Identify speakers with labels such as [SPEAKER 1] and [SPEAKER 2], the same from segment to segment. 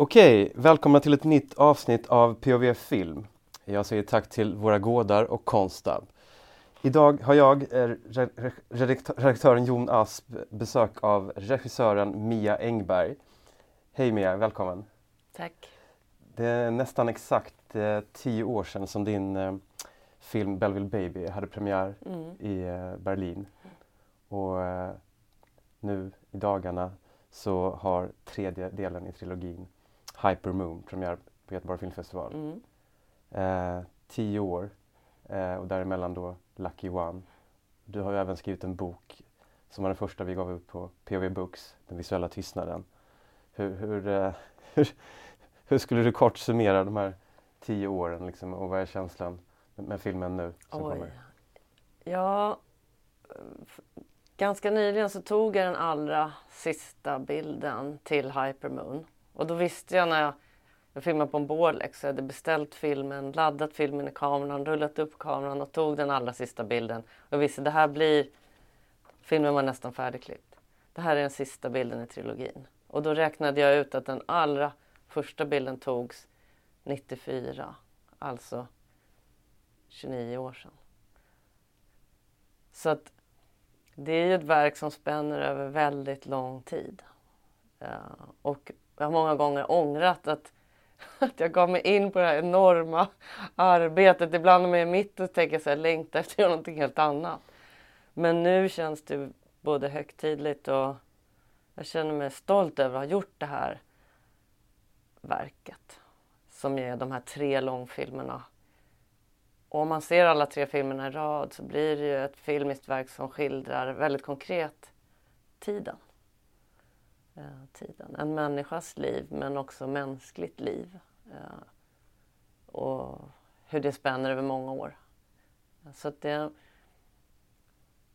[SPEAKER 1] Okej, välkomna till ett nytt avsnitt av POV Film. Jag säger tack till våra gårdar och Konstab. Idag har jag, eh, re- re- redaktören Jon Asp, besök av regissören Mia Engberg. Hej Mia, välkommen!
[SPEAKER 2] Tack.
[SPEAKER 1] Det är nästan exakt eh, tio år sedan som din eh, film Belleville Baby hade premiär
[SPEAKER 2] Mm.
[SPEAKER 1] i eh, Berlin. Och eh, nu i dagarna så har tredje delen i trilogin Hyper Moon premiär på Göteborg Filmfestival.
[SPEAKER 2] Mm.
[SPEAKER 1] Eh, tio år eh, och däremellan då Lucky One. Du har ju även skrivit en bok som var den första vi gav ut på POV Books, Den visuella tystnaden. Hur, hur, eh, hur, hur skulle du kort summera de här tio åren liksom, och vad är känslan med, filmen nu som
[SPEAKER 2] Oj.
[SPEAKER 1] kommer?
[SPEAKER 2] Ja, ganska nyligen så tog jag den allra sista bilden till Hypermoon. Och då visste jag när jag, jag filmade på en Borlex, jag hade beställt filmen, laddat filmen i kameran, rullat upp kameran och tog den allra sista bilden. Och jag visste det här blir, filmen var nästan färdigklippt. Det här är den sista bilden i trilogin. Och då räknade jag ut att den allra första bilden togs 94, alltså 29 år sedan. Så att det är ju ett verk som spänner över väldigt lång tid. Uh, och jag har många gånger ångrat att, att jag gav mig in på det här enorma arbetet. Ibland när man är mitt och tänker så här, längtar efter att göra någonting helt annat. Men nu känns det både högtidligt och jag känner mig stolt över att ha gjort det här verket. Som är de här tre långfilmerna och om man ser alla tre filmerna i rad så blir det ju ett filmiskt verk som skildrar väldigt konkret tiden. Eh, tiden. En människas liv men också mänskligt liv. Eh, och hur det spänner över många år. Så det,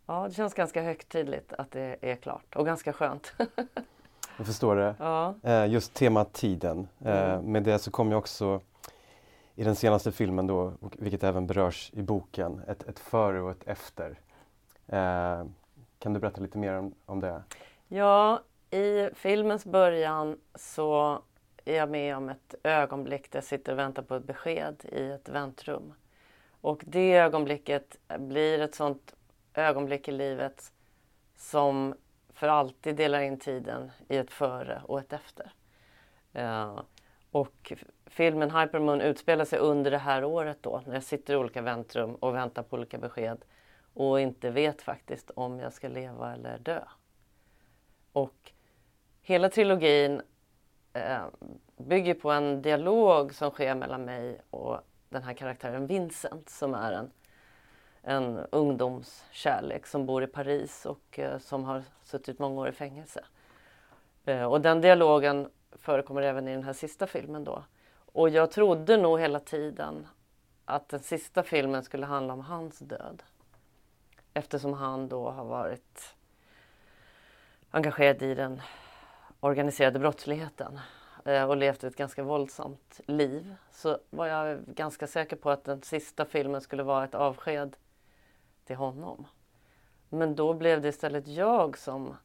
[SPEAKER 2] ja, det känns ganska högtidligt att det är klart och ganska skönt.
[SPEAKER 1] Jag förstår det.
[SPEAKER 2] ja.
[SPEAKER 1] Eh, just temat tiden.
[SPEAKER 2] Mm.
[SPEAKER 1] med det så kom jag också i den senaste filmen då, vilket även berörs i boken, ett, ett före och ett efter. Eh, kan du berätta lite mer om, om det?
[SPEAKER 2] Ja, i filmens början så är jag med om ett ögonblick där jag sitter och väntar på ett besked i ett väntrum. Och det ögonblicket blir ett sånt ögonblick i livet som för alltid delar in tiden i ett före och ett efter. Eh, och filmen Hypermoon utspelar sig under det här året då när jag sitter i olika väntrum och väntar på olika besked och inte vet faktiskt om jag ska leva eller dö. Och hela trilogin eh, bygger på en dialog som sker mellan mig och den här karaktären Vincent som är en, en ungdomskärlek som bor i Paris och eh, som har suttit många år i fängelse. Eh, och den dialogen förekommer även i den här sista filmen då. Och jag trodde nog hela tiden att den sista filmen skulle handla om hans död. Eftersom han då har varit engagerad i den organiserade brottsligheten eh, och levt ett ganska våldsamt liv så var jag ganska säker på att den sista filmen skulle vara ett avsked till honom. Men då blev det istället jag som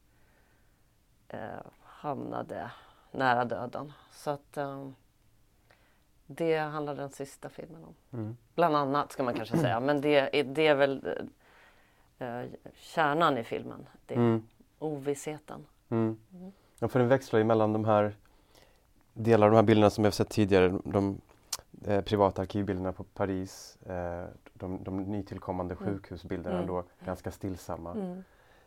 [SPEAKER 2] eh, hamnade nära döden. Så att eh, det handlar den sista filmen om.
[SPEAKER 1] Mm.
[SPEAKER 2] Bland annat ska man kanske säga, men det är, det är väl eh, kärnan i filmen. Det är
[SPEAKER 1] Mm.
[SPEAKER 2] ovissheten.
[SPEAKER 1] Mm. Ja, för den växlar ju mellan de här delar av de här bilderna som vi har sett tidigare, de eh, privata arkivbilderna på Paris, eh, de, de nytillkommande
[SPEAKER 2] Mm.
[SPEAKER 1] sjukhusbilderna
[SPEAKER 2] Mm.
[SPEAKER 1] då ganska stillsamma.
[SPEAKER 2] Mm.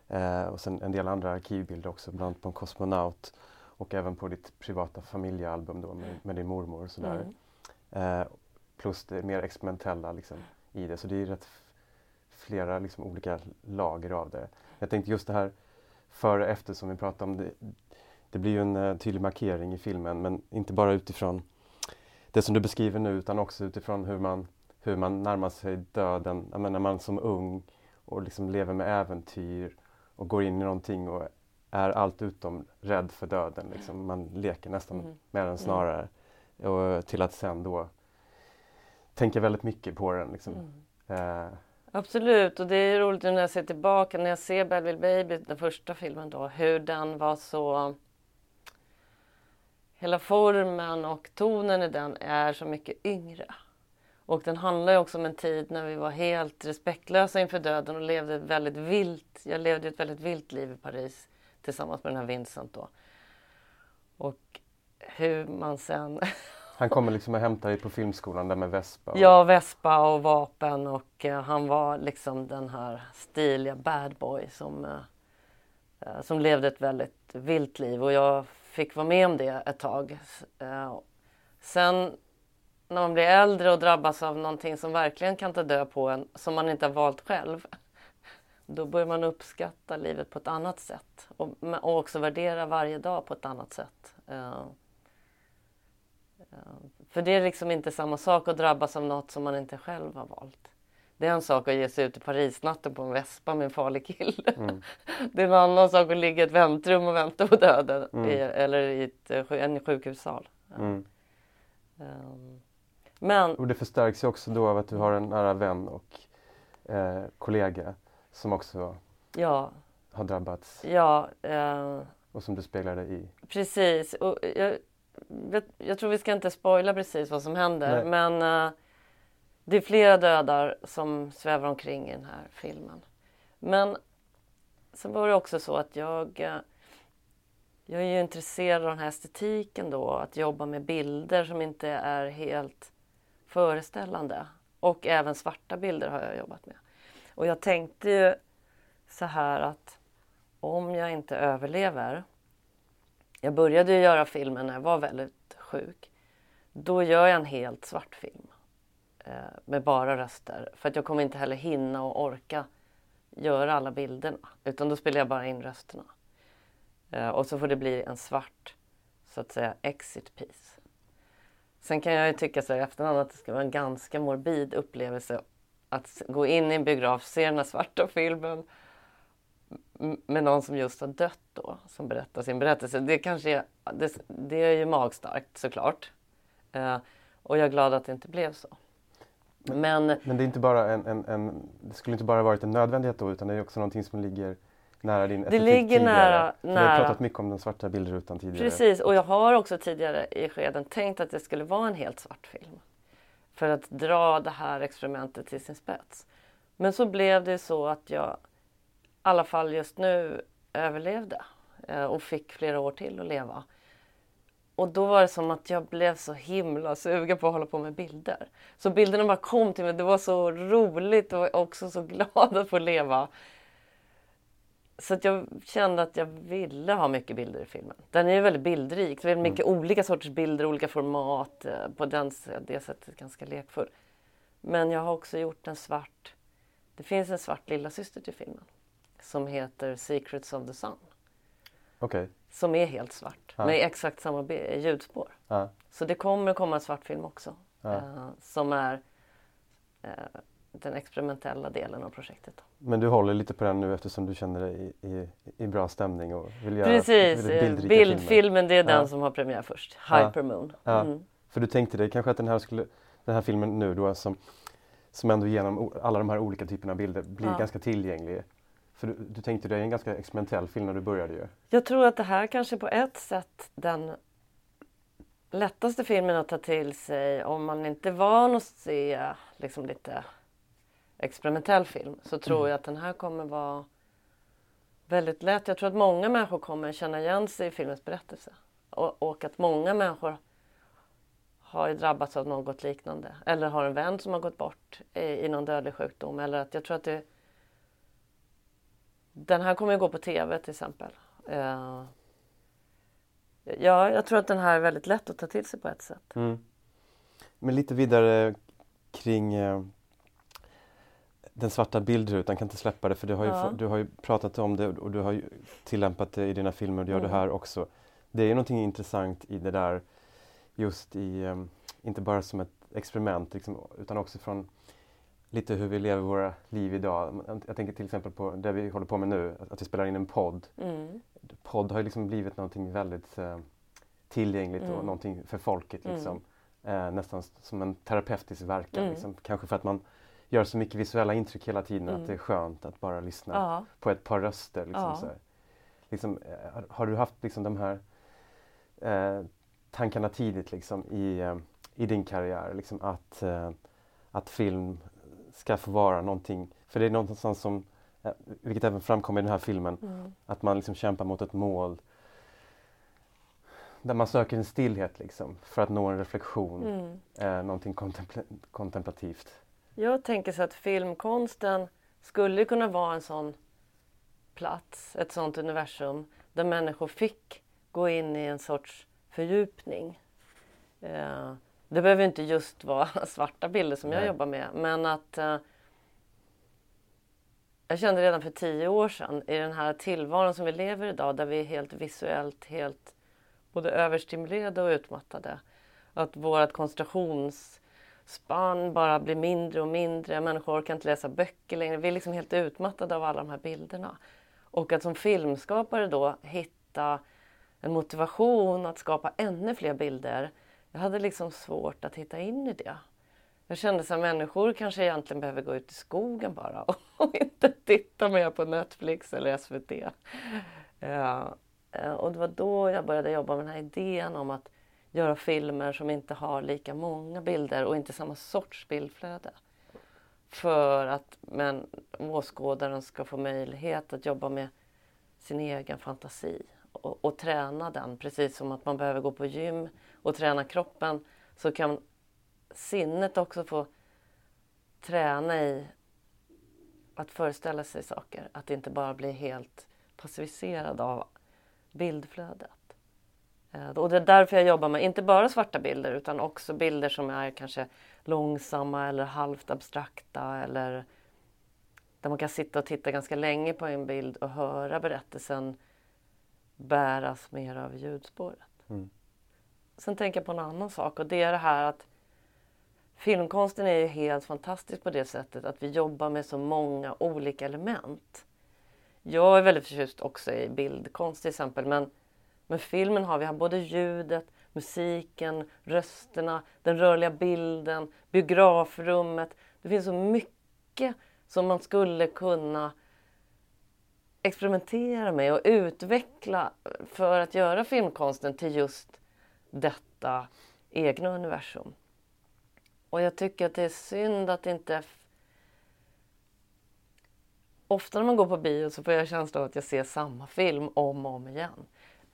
[SPEAKER 1] Eh, och sen en del andra arkivbilder också, bland annat på en kosmonaut och även på ditt privata familjealbum då med, med din mormor och sådär.
[SPEAKER 2] Mm.
[SPEAKER 1] Eh, plus det mer experimentella liksom, i det. Så det är rätt flera liksom, olika lager av det. Jag tänkte just det här före och efter som vi pratade om. Det, det blir ju en eh, tydlig markering i filmen men inte bara utifrån det som du beskriver nu utan också utifrån hur man, hur man närmar sig döden. Jag menar, när man som ung och liksom lever med äventyr och går in i någonting och är allt utom rädd för döden. Liksom. Man leker nästan
[SPEAKER 2] Mm.
[SPEAKER 1] med den snarare. Och till att sen då tänka väldigt mycket på den. Liksom.
[SPEAKER 2] Mm.
[SPEAKER 1] Eh,
[SPEAKER 2] Absolut, och det är roligt nu när jag ser tillbaka, när jag ser Belleville Baby, den första filmen då, hur den var så hela formen och tonen i den är så mycket yngre. Och den handlar ju också om en tid när vi var helt respektlösa inför döden och levde ett väldigt vilt, jag levde ett väldigt vilt liv i Paris tillsammans med den här Vincent då. Och hur man sen...
[SPEAKER 1] Han kommer liksom och hämtar dig på filmskolan där med Vespa? Och...
[SPEAKER 2] Ja, Vespa och vapen och uh, han var liksom den här stiliga bad boy som, uh, som levde ett väldigt vilt liv och jag fick vara med om det ett tag. Eh, sen när man blir äldre och drabbas av någonting som verkligen kan ta död på en, som man inte har valt själv, då börjar man uppskatta livet på ett annat sätt och, och också värdera varje dag på ett annat sätt. Eh, eh, för det är liksom inte samma sak att drabbas av något som man inte själv har valt. Det är en sak att ge sig ut i Parisnatten på en vespa med en farlig kille. Mm. Det är en annan sak att ligga i ett väntrum och vänta på döden mm. i, eller i ett, eh, en sjukhussal. Mm. Um,
[SPEAKER 1] men... Och det förstärks ju också då av att du har en nära vän och eh, kollega som också ja. har drabbats.
[SPEAKER 2] Ja. Eh...
[SPEAKER 1] Och som du speglar dig i.
[SPEAKER 2] Precis. Och jag, jag, jag, tror vi ska inte spoila precis vad som händer Nej. men eh, det är flera dödar som svävar omkring i den här filmen. Men sen var det också så att jag eh, jag är ju intresserad av den här estetiken då, att jobba med bilder som inte är helt föreställande. Och även svarta bilder har jag jobbat med. Och jag tänkte ju så här att om jag inte överlever. Jag började ju göra filmen när jag var väldigt sjuk. Då gör jag en helt svart film. Eh, med bara röster. För att jag kommer inte heller hinna och orka göra alla bilderna. Utan då spelar jag bara in rösterna. Eh, och så får det bli en svart, så att säga, exit piece. Sen kan jag ju tycka så i efterhand att det ska vara en ganska morbid upplevelse att gå in i en biograf, se den här svarta filmen med någon som just har dött då, som berättar sin berättelse. Det kanske är, det, det är ju magstarkt såklart. Eh, och jag är glad att det inte blev så.
[SPEAKER 1] Men, men det är inte bara en, en, en, det skulle inte bara varit en nödvändighet då utan det är också någonting som ligger nära din
[SPEAKER 2] Det ligger tidigare. nära, nära.
[SPEAKER 1] Vi har pratat mycket om den svarta bildrutan tidigare.
[SPEAKER 2] Precis, och jag har också tidigare i skeden tänkt att det skulle vara en helt svart film. För att dra det här experimentet till sin spets. Men så blev det så att jag i alla fall just nu överlevde eh, och fick flera år till att leva. Och då var det som att jag blev så himla sugen på att hålla på med bilder. Så bilderna bara kom till mig. Det var så roligt och också så glad att få leva så att jag kände att jag ville ha mycket bilder i filmen. Den är ju väldigt bildrik. Det är mycket mm. olika sorters bilder, olika format. Eh, på den, det sättet ganska lekfull. Men jag har också gjort en svart... Det finns en svart lilla syster till filmen. Som heter Secrets of the Sun.
[SPEAKER 1] Okay.
[SPEAKER 2] Som är helt svart. Ja. Med exakt samma ljudspår. Ja. Så det kommer komma en svart film också. Ja. Eh, som är eh, den experimentella delen av projektet.
[SPEAKER 1] Men du håller lite på den nu eftersom du känner dig i, i, i bra stämning och vill göra
[SPEAKER 2] Precis, bildfilmen det är den som har premiär först, Hypermoon.
[SPEAKER 1] Mm. För du tänkte dig kanske att den här, skulle, den här filmen nu då som, som ändå genom alla de här olika typerna av bilder blir ganska tillgänglig. För du, du tänkte dig en ganska experimentell film när du började ju.
[SPEAKER 2] Jag tror att det här kanske på ett sätt den lättaste filmen att ta till sig om man inte är van att se liksom lite experimentell film så tror mm. jag att den här kommer vara väldigt lätt. Jag tror att många människor kommer känna igen sig i filmens berättelse och, och att många människor har drabbats av något liknande eller har en vän som har gått bort i, i någon dödlig sjukdom eller att jag tror att det den här kommer att gå på tv till exempel. Uh, ja, jag tror att den här är väldigt lätt att ta till sig på ett sätt. Mm.
[SPEAKER 1] Men lite vidare kring uh den svarta bildrutan kan inte släppa det för du har, ju, ja. du har ju pratat om det och du har ju tillämpat det i dina filmer och du gör mm. det här också. Det är ju någonting intressant i det där just i, um, inte bara som ett experiment liksom, utan också från lite hur vi lever våra liv idag. Jag tänker till exempel på det vi håller på med nu, att, vi spelar in en podd. Mm. Podd har ju liksom blivit någonting väldigt uh, tillgängligt mm. och någonting för folket. Liksom. Mm. Uh, nästan som en terapeutisk verkan. Mm. Liksom. Kanske för att man gör så mycket visuella intryck hela tiden mm. att det är skönt att bara lyssna ja. på ett par röster. Liksom, ja. liksom, eh, har, har, du haft liksom de här eh, tankarna tidigt liksom i, eh, i din karriär? Liksom att, eh, att film ska få vara någonting, för det är någonstans som, eh, vilket även framkommer i den här filmen,
[SPEAKER 2] Mm.
[SPEAKER 1] att man liksom kämpar mot ett mål där man söker en stillhet liksom för att nå en reflektion,
[SPEAKER 2] Mm.
[SPEAKER 1] eh, någonting kontempl kontemplativt.
[SPEAKER 2] Jag tänker så att filmkonsten skulle kunna vara en sån plats, ett sånt universum där människor fick gå in i en sorts fördjupning. Eh, det behöver inte just vara svarta bilder som jag
[SPEAKER 1] Nej.
[SPEAKER 2] jobbar med men att eh, jag kände redan för tio år sedan i den här tillvaron som vi lever idag där vi är helt visuellt helt både överstimulerade och utmattade. Att vårt koncentrationsspann bara blir mindre och mindre. Människor orkar inte läsa böcker längre. Vi är liksom helt utmattade av alla de här bilderna. Och att som filmskapare då hitta en motivation att skapa ännu fler bilder. Jag hade liksom svårt att hitta in i det. Jag kände att människor kanske egentligen behöver gå ut i skogen bara och inte titta mer på Netflix eller SVT. Ja, eh, eh, och det var då jag började jobba med den här idén om att göra filmer som inte har lika många bilder och inte samma sorts bildflöde. För att men, åskådaren ska få möjlighet att jobba med sin egen fantasi och, och träna den. Precis som att man behöver gå på gym och träna kroppen så kan sinnet också få träna i att föreställa sig saker. Att inte bara bli helt passiviserad av bildflödet. Eh, och det är därför jag jobbar med inte bara svarta bilder utan också bilder som är kanske långsamma eller halvt abstrakta eller där man kan sitta och titta ganska länge på en bild och höra berättelsen bäras mer av ljudspåret.
[SPEAKER 1] Mm.
[SPEAKER 2] Sen tänker jag på en annan sak och det är det här att filmkonsten är ju helt fantastisk på det sättet att vi jobbar med så många olika element. Jag är väldigt förtjust också i bildkonst till exempel men med filmen har vi har både ljudet, musiken, rösterna, den rörliga bilden, biografrummet. Det finns så mycket som man skulle kunna experimentera med och utveckla för att göra filmkonsten till just detta egna universum. Och jag tycker att det är synd att inte... Ofta när man går på bio så får jag känslan av att jag ser samma film om och om igen.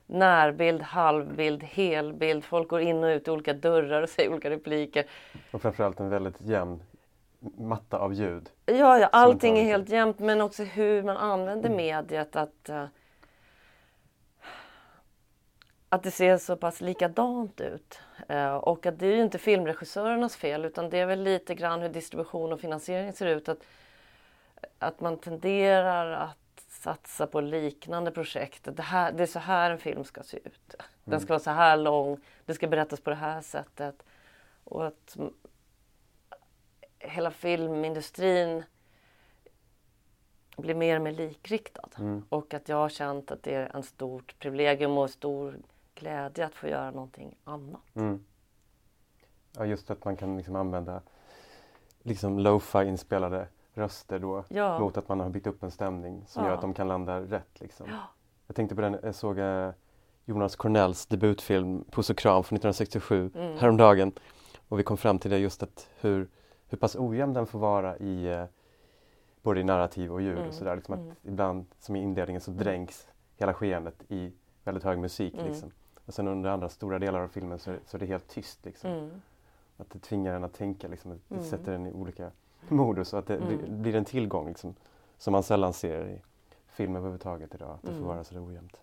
[SPEAKER 2] Närbild, halvbild, helbild. Folk går in och ut i olika dörrar och säger olika repliker.
[SPEAKER 1] Och framförallt en väldigt jämn matta av ljud.
[SPEAKER 2] Ja, ja allting är helt jämnt men också hur man använder mediet. Att, eh, att det ser så pass likadant ut. Eh, och att det är ju inte filmregissörernas fel utan det är väl lite grann hur distribution och finansiering ser ut. Att, att man tenderar att satsa på liknande projekt. Det, här, det är så här en film ska se ut. Den ska vara så här lång, det ska berättas på det här sättet. Och att mm, hela filmindustrin blir mer och mer likriktad.
[SPEAKER 1] Mm.
[SPEAKER 2] Och att jag har känt att det är en stort privilegium och stor glädje att få göra någonting annat.
[SPEAKER 1] Mm. Ja, just att man kan liksom använda liksom lo-fi inspelade röster då
[SPEAKER 2] Ja.
[SPEAKER 1] mot att man har byggt upp en stämning som
[SPEAKER 2] Ja.
[SPEAKER 1] gör att de kan landa rätt. Liksom.
[SPEAKER 2] Ja.
[SPEAKER 1] Jag tänkte på den, jag såg eh, Jonas Cornells debutfilm Puss och kram från 1967
[SPEAKER 2] Mm.
[SPEAKER 1] häromdagen. Och vi kom fram till det just att hur, hur pass ojämn den får vara i eh, både i narrativ och ljud
[SPEAKER 2] Mm.
[SPEAKER 1] och sådär. Liksom att
[SPEAKER 2] Mm.
[SPEAKER 1] ibland, som i inledningen, så dränks hela skeendet i väldigt hög musik.
[SPEAKER 2] Mm.
[SPEAKER 1] Liksom. Och sen under andra stora delar av filmen så, så är det helt tyst. Liksom.
[SPEAKER 2] Mm.
[SPEAKER 1] Att det tvingar en att tänka, liksom, att det
[SPEAKER 2] Mm.
[SPEAKER 1] sätter en i olika modus och att det
[SPEAKER 2] Mm.
[SPEAKER 1] blir- en tillgång liksom, som man sällan ser i film överhuvudtaget idag, att det
[SPEAKER 2] Mm.
[SPEAKER 1] får vara så ojämnt.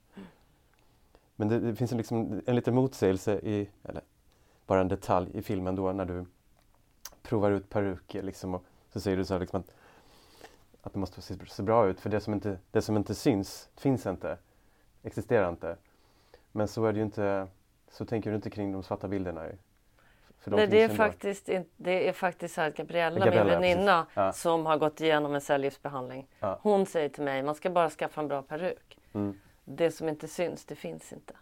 [SPEAKER 1] Men det, det finns en, liksom, en liten motsägelse i, eller bara en detalj i filmen då när du provar ut peruker liksom, och så säger du så här, liksom, att, att det måste se, se bra ut för det som, inte, det som inte syns finns inte, existerar inte. Men så är det ju inte, så tänker du inte kring de svarta bilderna. ju. De
[SPEAKER 2] Nej, det är, faktiskt inte, det är faktiskt så att Gabriella,
[SPEAKER 1] Gabriella,
[SPEAKER 2] min väninna.
[SPEAKER 1] Ja.
[SPEAKER 2] som har gått igenom en cellgiftsbehandling.
[SPEAKER 1] Ja.
[SPEAKER 2] Hon säger till mig, man ska bara skaffa en bra peruk.
[SPEAKER 1] Mm.
[SPEAKER 2] Det som inte syns, det finns inte.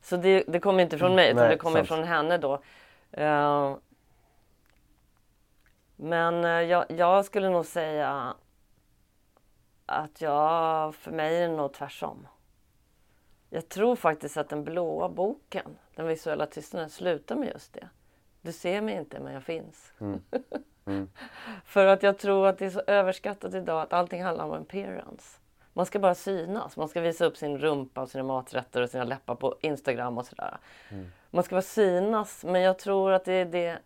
[SPEAKER 2] Så det, det kommer inte från mig, utan
[SPEAKER 1] Nej,
[SPEAKER 2] det kommer
[SPEAKER 1] sant.
[SPEAKER 2] från henne då. Eh, men eh, jag, jag skulle nog säga att jag, för mig är det nog tvärtom. Jag tror faktiskt att den blåa boken, den visuella tystnaden, slutar med just det. Du ser mig inte men jag finns.
[SPEAKER 1] Mm. Mm.
[SPEAKER 2] För att jag tror att det är så överskattat idag att allting handlar om appearance. Man ska bara synas. Man ska visa upp sin rumpa och sina maträtter och sina läppar på Instagram och sådär. Mm. Man ska bara synas. Men jag tror att det är det,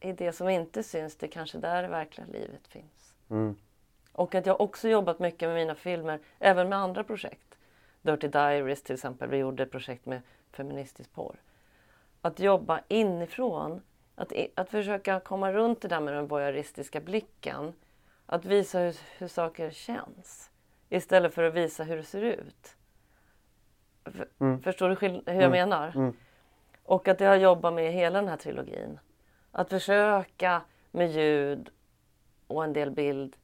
[SPEAKER 2] är det som inte syns. Det är kanske där det verkliga livet finns.
[SPEAKER 1] Mm.
[SPEAKER 2] Och att jag också jobbat mycket med mina filmer, även med andra projekt. Dirty Diaries till exempel. Vi gjorde ett projekt med feministisk porr. Att jobba inifrån. Att, att försöka komma runt det där med den voyeuristiska blicken. Att visa hur, hur saker känns. Istället för att visa hur det ser ut. Mm. Förstår du hur jag mm. menar?
[SPEAKER 1] Mm.
[SPEAKER 2] Och att jag har jobbat med hela den här trilogin. Att försöka med ljud och en del bild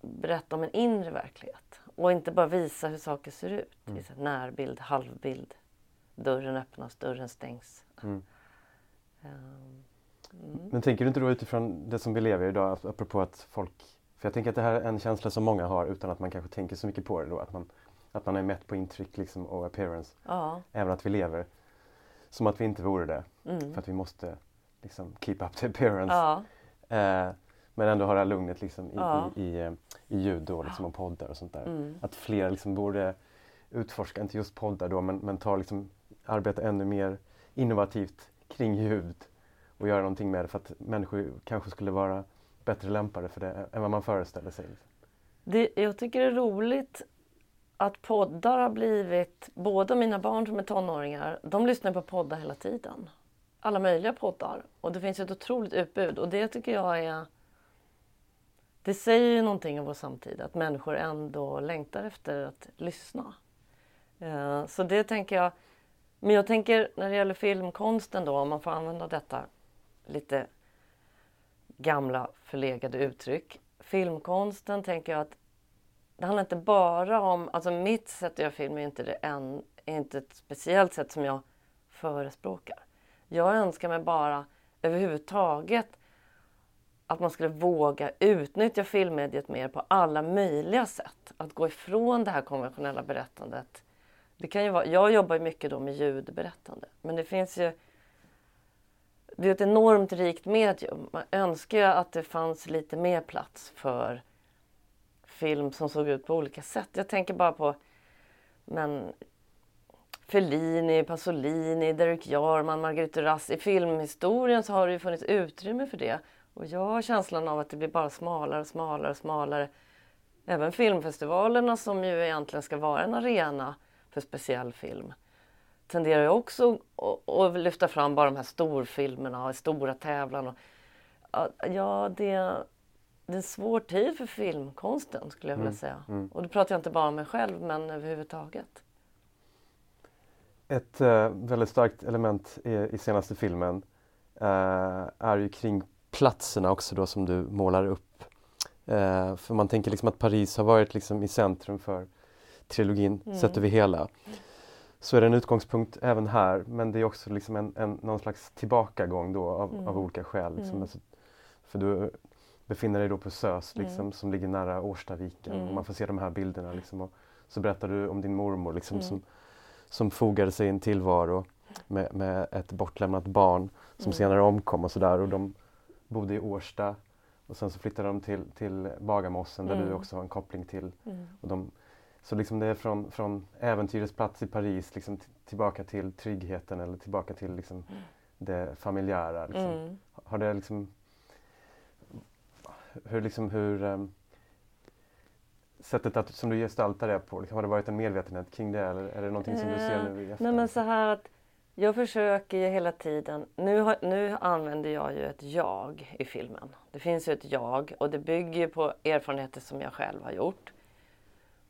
[SPEAKER 2] berätta om en inre verklighet och inte bara visa hur saker ser ut. Mm. Närbild, halvbild, dörren öppnas, dörren stängs.
[SPEAKER 1] Mm. Um, Men tänker du inte då utifrån det som vi lever i idag, apropå att folk för jag tänker att det här är en känsla som många har utan att man kanske tänker så mycket på det då. Att man, att man är mätt på intryck liksom, och appearance.
[SPEAKER 2] Ja.
[SPEAKER 1] Även att vi lever som att vi inte vore det.
[SPEAKER 2] Mm.
[SPEAKER 1] För att vi måste liksom, keep up the appearance.
[SPEAKER 2] Ja.
[SPEAKER 1] Eh, men ändå ha det här lugnet liksom, i,
[SPEAKER 2] ja.
[SPEAKER 1] i, i, i, ljud då, liksom, och poddar och sånt där.
[SPEAKER 2] Mm.
[SPEAKER 1] Att fler liksom, borde utforska, inte just poddar då, men, men ta, liksom, arbeta ännu mer innovativt kring ljud och göra någonting med det för att människor kanske skulle vara bättre lämpade för det än vad man föreställer sig.
[SPEAKER 2] Det, jag tycker det är roligt att poddar har blivit, båda mina barn som är tonåringar, de lyssnar på poddar hela tiden. Alla möjliga poddar. Och det finns ett otroligt utbud och det tycker jag är det säger ju någonting om vår samtid, att människor ändå längtar efter att lyssna. Eh, så det tänker jag. Men jag tänker när det gäller filmkonsten då, om man får använda detta lite gamla förlegade uttryck. Filmkonsten tänker jag att det handlar inte bara om, alltså mitt sätt att göra film är inte, det en, är inte ett speciellt sätt som jag förespråkar. Jag önskar mig bara överhuvudtaget att man skulle våga utnyttja filmmediet mer på alla möjliga sätt. Att gå ifrån det här konventionella berättandet. Det kan ju vara, jag jobbar mycket då med ljudberättande men det finns ju det är ett enormt rikt medium. Man önskar ju att det fanns lite mer plats för film som såg ut på olika sätt. Jag tänker bara på men, Fellini, Pasolini, Derek Jarman, Marguerite Rass. I filmhistorien så har det ju funnits utrymme för det. Och jag har känslan av att det blir bara smalare och smalare och smalare. Även filmfestivalerna som ju egentligen ska vara en arena för speciell film tenderar jag också att lyfta fram bara de här storfilmerna och stora tävlan. ja, det, är en svår tid för filmkonsten skulle jag vilja
[SPEAKER 1] mm,
[SPEAKER 2] säga.
[SPEAKER 1] Mm.
[SPEAKER 2] Och då pratar jag inte bara om mig själv men överhuvudtaget.
[SPEAKER 1] Ett äh, väldigt starkt element i, i senaste filmen äh, är ju kring platserna också då som du målar upp. Äh, för man tänker liksom att Paris har varit liksom i centrum för trilogin mm. sett över hela. Mm så är det en utgångspunkt även här men det är också liksom en, en, någon slags tillbakagång då av,
[SPEAKER 2] mm.
[SPEAKER 1] av olika skäl. Liksom.
[SPEAKER 2] Mm.
[SPEAKER 1] Alltså, för du befinner dig då på SÖS
[SPEAKER 2] mm.
[SPEAKER 1] liksom, som ligger nära Årstaviken och
[SPEAKER 2] mm.
[SPEAKER 1] man får se de här bilderna. Liksom, och så berättar du om din mormor liksom, som, som fogade sig i en tillvaro med, med ett bortlämnat barn som senare omkom och sådär. Och de bodde i Årsta och sen så flyttade de till, till Bagarmossen där
[SPEAKER 2] Mm.
[SPEAKER 1] du också har en koppling till.
[SPEAKER 2] Mm.
[SPEAKER 1] Och de, så liksom det är från, från äventyrets plats i Paris liksom tillbaka till tryggheten eller tillbaka till liksom det familjära. Liksom.
[SPEAKER 2] Mm.
[SPEAKER 1] Har det liksom... Hur, liksom, hur um, sättet att, som du gestaltar det på, liksom, har det varit en medvetenhet kring det eller är det någonting som du ser nu i
[SPEAKER 2] Nej
[SPEAKER 1] efterhand?
[SPEAKER 2] men så här att jag försöker ju hela tiden, nu, har, nu använder jag ju ett jag i filmen. Det finns ju ett jag och det bygger ju på erfarenheter som jag själv har gjort.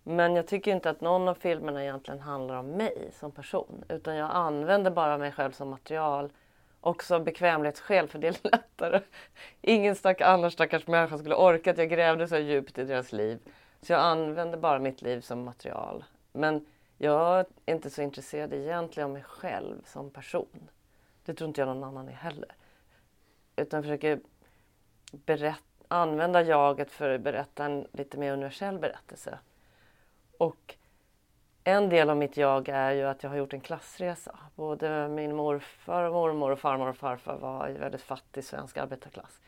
[SPEAKER 2] Men jag tycker inte att någon av filmerna egentligen handlar om mig som person. Utan jag använder bara mig själv som material. Också av bekvämlighetsskäl för det är lättare. Ingen stack, annan stackars människa skulle orka att jag grävde så djupt i deras liv. Så jag använder bara mitt liv som material. Men jag är inte så intresserad egentligen av mig själv som person. Det tror inte jag någon annan är heller. Utan försöker berätta, använda jaget för att berätta en lite mer universell berättelse. Och en del av mitt jag är ju att jag har gjort en klassresa. Både min morfar och mormor och farmor och farfar var i väldigt fattig svensk arbetarklass.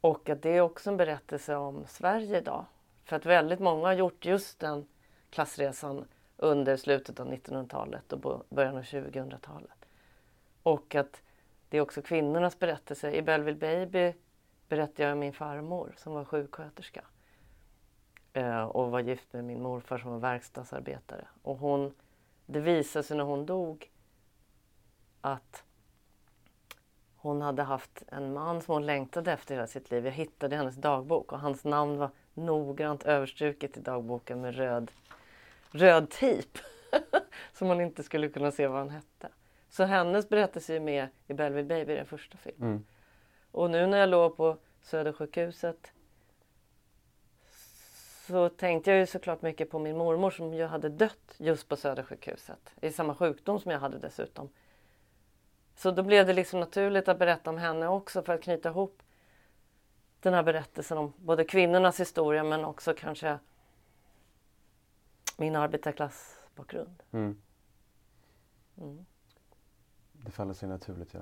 [SPEAKER 2] Och att det är också en berättelse om Sverige idag. För att väldigt många har gjort just den klassresan under slutet av 1900-talet och början av 2000-talet. Och att det är också kvinnornas berättelse. I Belleville Baby berättar jag om min farmor som var sjuksköterska eh, och var gift med min morfar som var verkstadsarbetare. Och hon, det visade sig när hon dog att hon hade haft en man som hon längtade efter hela sitt liv. Jag hittade hennes dagbok och hans namn var noggrant överstruket i dagboken med röd, röd tejp. som man inte skulle kunna se vad han hette. Så hennes berättelse är med i Belleville Baby, den första filmen. Mm. Och nu när jag låg på Södersjukhuset så tänkte jag ju såklart mycket på min mormor som ju hade dött just på Södersjukhuset. I samma sjukdom som jag hade dessutom. Så då blev det liksom naturligt att berätta om henne också för att knyta ihop den här berättelsen om både kvinnornas historia men också kanske min arbetarklassbakgrund. Mm.
[SPEAKER 1] Mm. Det faller sig naturligt, ja.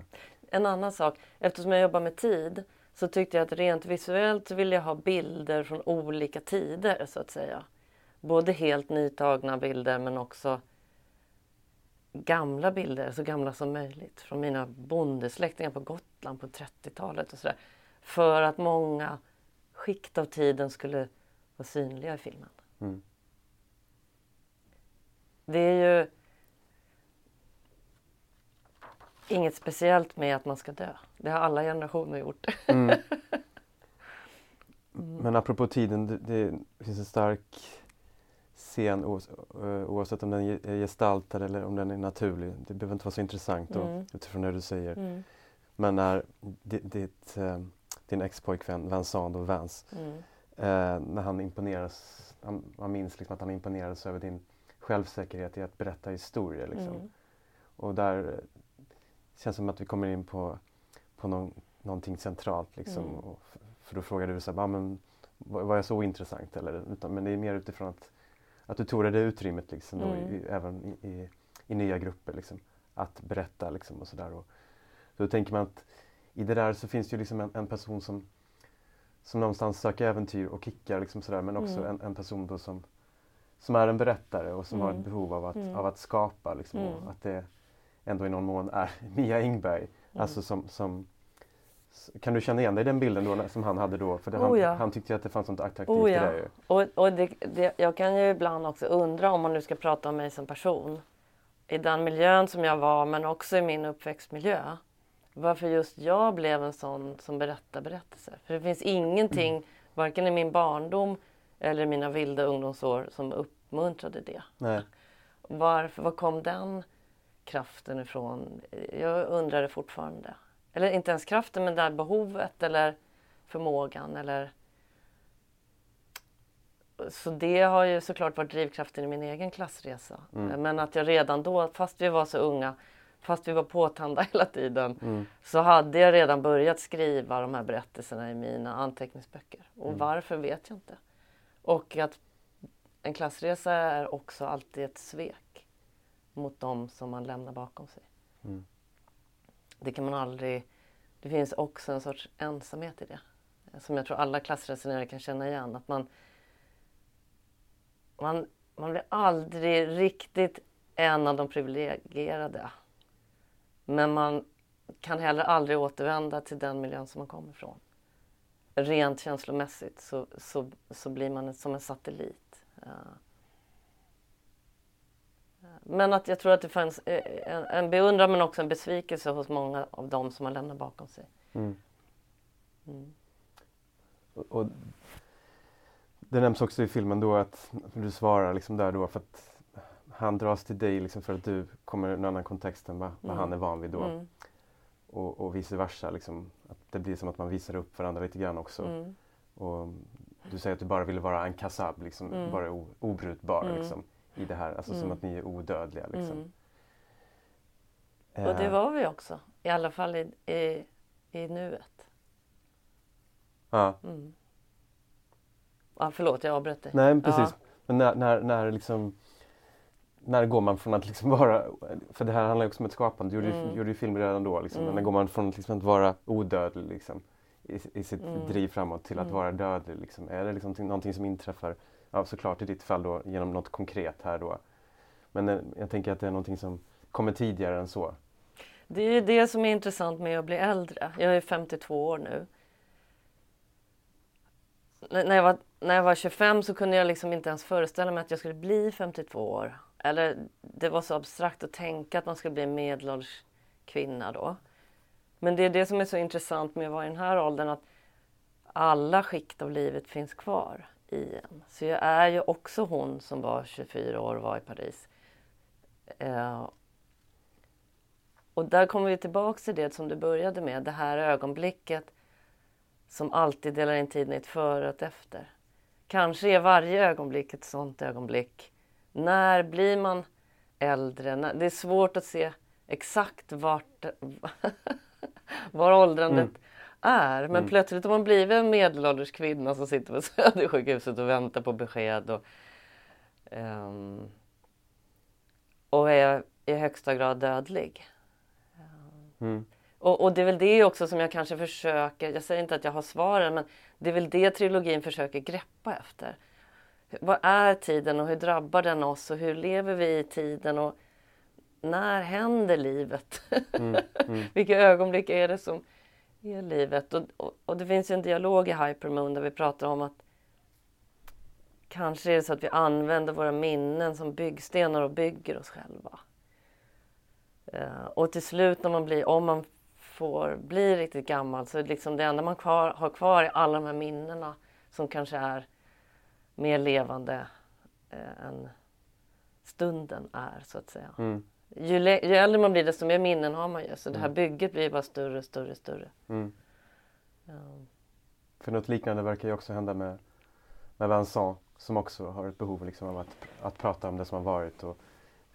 [SPEAKER 2] En annan sak, eftersom jag jobbar med tid så tyckte jag att rent visuellt ville jag ha bilder från olika tider så att säga. Både helt nytagna bilder men också gamla bilder, så gamla som möjligt från mina bondesläktingar på Gotland på 30-talet och sådär. För att många skikt av tiden skulle vara synliga i filmen. Mm. Det är ju inget speciellt med att man ska dö. Det har alla generationer gjort. Mm.
[SPEAKER 1] Men apropå tiden, det, det finns en stark scen eh, oavsett om den är gestaltad eller om den är naturlig. Det behöver inte vara så intressant då, mm. utifrån det du säger. Mm. Men när ditt, eh, din expojkvän Vincent och Vance, mm. eh, när han imponeras, han, man minns liksom att han imponerades över din självsäkerhet i att berätta historier. Liksom. Mm. Och där känns som att vi kommer in på, på någon, någonting centralt. Liksom. Mm. Och, för då frågade du så här, men, var jag så ointressant? Eller, utan, men det är mer utifrån att, att du tog det utrymmet liksom, då, mm. i, även i, i, i, nya grupper. Liksom, att berätta liksom, och sådär. Då tänker man att i det där så finns det ju liksom en, en person som, som någonstans söker äventyr och kickar liksom sådär, men också mm. en, en, person som, som är en berättare och som har ett mm. behov av att, mm. av att skapa. Liksom, mm. att det, ändå i någon mån är Mia Ingberg. Mm. Alltså som, som, kan du känna igen dig i den bilden då, som han hade då? För det, oh, han, ja. han tyckte att det fanns något attraktivt oh, ja. i det. Ju.
[SPEAKER 2] Och, och det, det, jag kan ju ibland också undra om man nu ska prata om mig som person. I den miljön som jag var men också i min uppväxtmiljö. Varför just jag blev en sån som berättar berättelser. För det finns ingenting, mm. varken i min barndom eller mina vilda ungdomsår som uppmuntrade det. Nej. Varför, var kom den kraften ifrån? Jag undrar det fortfarande. Eller inte ens kraften, men det här behovet eller förmågan eller... Så det har ju såklart varit drivkraften i min egen klassresa. Mm. Men att jag redan då, fast vi var så unga, fast vi var påtända hela tiden, mm. så hade jag redan börjat skriva de här berättelserna i mina anteckningsböcker. Och mm. varför vet jag inte. Och att en klassresa är också alltid ett svek mot dem som man lämnar bakom sig. Mm. Det kan man aldrig... Det finns också en sorts ensamhet i det. Som jag tror alla klassresenärer kan känna igen. Att man, man, man blir aldrig riktigt en av de privilegierade. Men man kan heller aldrig återvända till den miljön som man kommer ifrån. Rent känslomässigt så, så, så blir man som en satellit. Men att jag tror att det fanns eh, en, en beundran men också en besvikelse hos många av dem som har lämnat bakom sig. Mm.
[SPEAKER 1] Mm. Och, det nämns också i filmen då att du svarar liksom där då för att han dras till dig liksom för att du kommer i en annan kontext än vad, vad mm. han är van vid då. Mm. Och, och vice versa. Liksom, att det blir som att man visar upp varandra lite grann också. Mm. Och du säger att du bara ville vara en kassab, liksom, mm. bara o, obrutbar. Liksom i det här, alltså mm. som att ni är odödliga. Liksom. Mm.
[SPEAKER 2] Och det eh. var vi också, i alla fall i, i, i nuet. Ja. Mm. Ah, förlåt, jag avbröt dig.
[SPEAKER 1] Nej, precis. Ja. Men när, när, när liksom när går man från att liksom vara, för det här handlar ju också om ett skapande, du gjorde,
[SPEAKER 2] Mm.
[SPEAKER 1] ju- gjorde ju film redan då, liksom.
[SPEAKER 2] Mm.
[SPEAKER 1] när går man från att liksom att vara odödlig liksom, i, i sitt
[SPEAKER 2] Mm.
[SPEAKER 1] driv framåt till att
[SPEAKER 2] Mm.
[SPEAKER 1] vara dödlig? Liksom. Är det liksom någonting som inträffar, ja såklart i ditt fall då genom något konkret här då. Men eh, jag tänker att det är någonting som kommer tidigare än så.
[SPEAKER 2] Det är ju det som är intressant med att bli äldre. Jag är 52 år nu. N- När jag, var, när jag var 25 så kunde jag liksom inte ens föreställa mig att jag skulle bli 52 år. Eller det var så abstrakt att tänka att man skulle bli en medelålders kvinna då. Men det är det som är så intressant med att vara i den här åldern att alla skikt av livet finns kvar i en. Så jag är ju också hon som var 24 år och var i Paris. Eh, och där kommer vi tillbaks till det som du började med, det här ögonblicket som alltid delar in tiden i ett före och ett efter. Kanske är varje ögonblick ett sånt ögonblick. När blir man äldre? Det är svårt att se exakt vart, var åldrandet
[SPEAKER 1] Mm.
[SPEAKER 2] är. Men
[SPEAKER 1] Mm.
[SPEAKER 2] plötsligt har man blivit en medelålders kvinna som sitter på Södersjukhuset och väntar på besked. Och, ehm, och är i högsta grad dödlig.
[SPEAKER 1] Mm.
[SPEAKER 2] Och, och det är väl det också som jag kanske försöker, jag säger inte att jag har svaren, men det är väl det trilogin försöker greppa efter. Vad är tiden och hur drabbar den oss och hur lever vi i tiden och när händer livet?
[SPEAKER 1] Mm. Mm.
[SPEAKER 2] Vilka ögonblick är det som är livet? Och, och, och det finns ju en dialog i Hypermoon där vi pratar om att kanske är det så att vi använder våra minnen som byggstenar och bygger oss själva. Eh, och till slut när man blir, om man får bli riktigt gammal så är det liksom det enda man kvar, har kvar är alla de här minnena som kanske är mer levande eh, än stunden är så att säga.
[SPEAKER 1] Mm.
[SPEAKER 2] Ju, ju äldre man blir desto mer minnen har man ju så det här
[SPEAKER 1] Mm.
[SPEAKER 2] bygget blir bara större, större, större.
[SPEAKER 1] Mm.
[SPEAKER 2] Ja.
[SPEAKER 1] För något liknande verkar ju också hända med, med Vincent som också har ett behov liksom av att, att prata om det som har varit och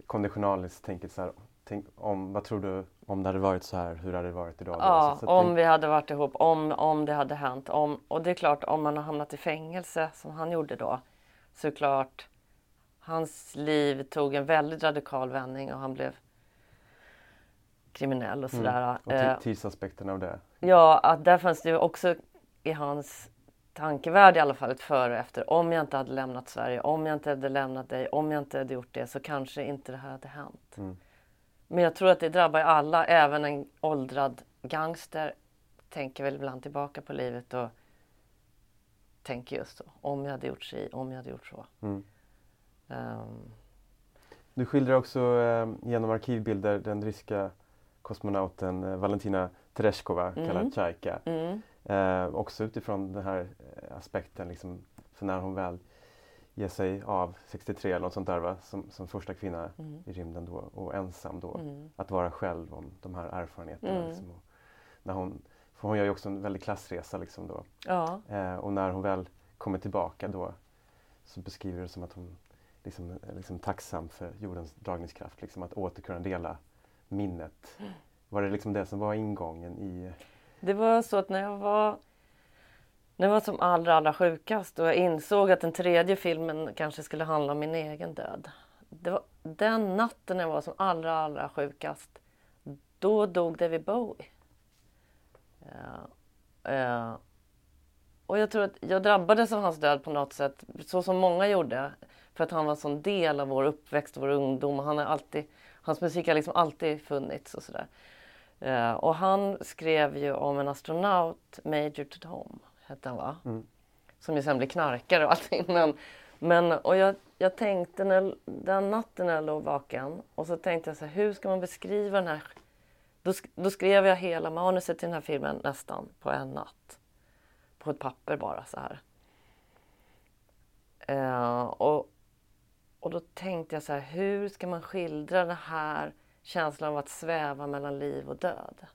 [SPEAKER 1] konditionaliskt tänker så här, tänk, om, vad tror du om det hade varit så här, hur hade det varit idag?
[SPEAKER 2] Ja,
[SPEAKER 1] så, så
[SPEAKER 2] om
[SPEAKER 1] tänk,
[SPEAKER 2] vi hade varit ihop, om, om det hade hänt. Om, och det är klart, om man har hamnat i fängelse som han gjorde då, så är det klart, hans liv tog en väldigt radikal vändning och han blev kriminell och sådär.
[SPEAKER 1] mm, och
[SPEAKER 2] Eh,
[SPEAKER 1] ti- tidsaspekten av det.
[SPEAKER 2] Ja, att där fanns det ju också i hans tankevärld i alla fall ett före och efter. Om jag inte hade lämnat Sverige, om jag inte hade lämnat dig, om jag inte hade gjort det så kanske inte det här hade hänt.
[SPEAKER 1] Mm.
[SPEAKER 2] Men jag tror att det drabbar alla, även en åldrad gangster tänker väl ibland tillbaka på livet och tänker just så. Om jag hade gjort si, om jag hade gjort så.
[SPEAKER 1] Mm.
[SPEAKER 2] Ehm,
[SPEAKER 1] Du skildrar också eh, genom arkivbilder den ryska kosmonauten eh, Valentina Tereshkova,
[SPEAKER 2] Mm.
[SPEAKER 1] kallad Chaika.
[SPEAKER 2] mm,
[SPEAKER 1] Eh, också utifrån den här eh, aspekten, liksom, för när hon väl ger sig av 63 eller något sånt där va? Som, som första kvinna
[SPEAKER 2] mm,
[SPEAKER 1] i rymden då och ensam då.
[SPEAKER 2] mm,
[SPEAKER 1] Att vara själv om de här erfarenheterna.
[SPEAKER 2] Mm.
[SPEAKER 1] Liksom, när hon, för hon gör ju också en väldig klassresa liksom då.
[SPEAKER 2] ja,
[SPEAKER 1] Eh, och när hon väl kommer tillbaka då så beskriver det som att hon liksom, är liksom tacksam för jordens dragningskraft. Liksom, att åter kunna dela minnet. Var det liksom det som var ingången i...
[SPEAKER 2] Det var så att när jag var när jag var som allra, allra sjukast och jag insåg att den tredje filmen kanske skulle handla om min egen död. Det var den natten jag var som allra, allra sjukast. Då dog David Bowie. Uh, uh, och jag tror att jag drabbades av hans död på något sätt, så som många gjorde. För att han var en sån del av vår uppväxt och vår ungdom. Han är alltid, hans musik har liksom alltid funnits och sådär. Uh, och han skrev ju om en astronaut, Major Tom, hette han va?
[SPEAKER 1] Mm.
[SPEAKER 2] Som ju sen blev knarkare och allting. Men, men, och jag, jag tänkte när, den natten när jag låg vaken och så tänkte jag så här, hur ska man beskriva den här... Då, då skrev jag hela manuset till den här filmen nästan på en natt. På ett papper bara så här. Eh, och, och då tänkte jag så här, hur ska man skildra den här känslan av att sväva mellan liv och död?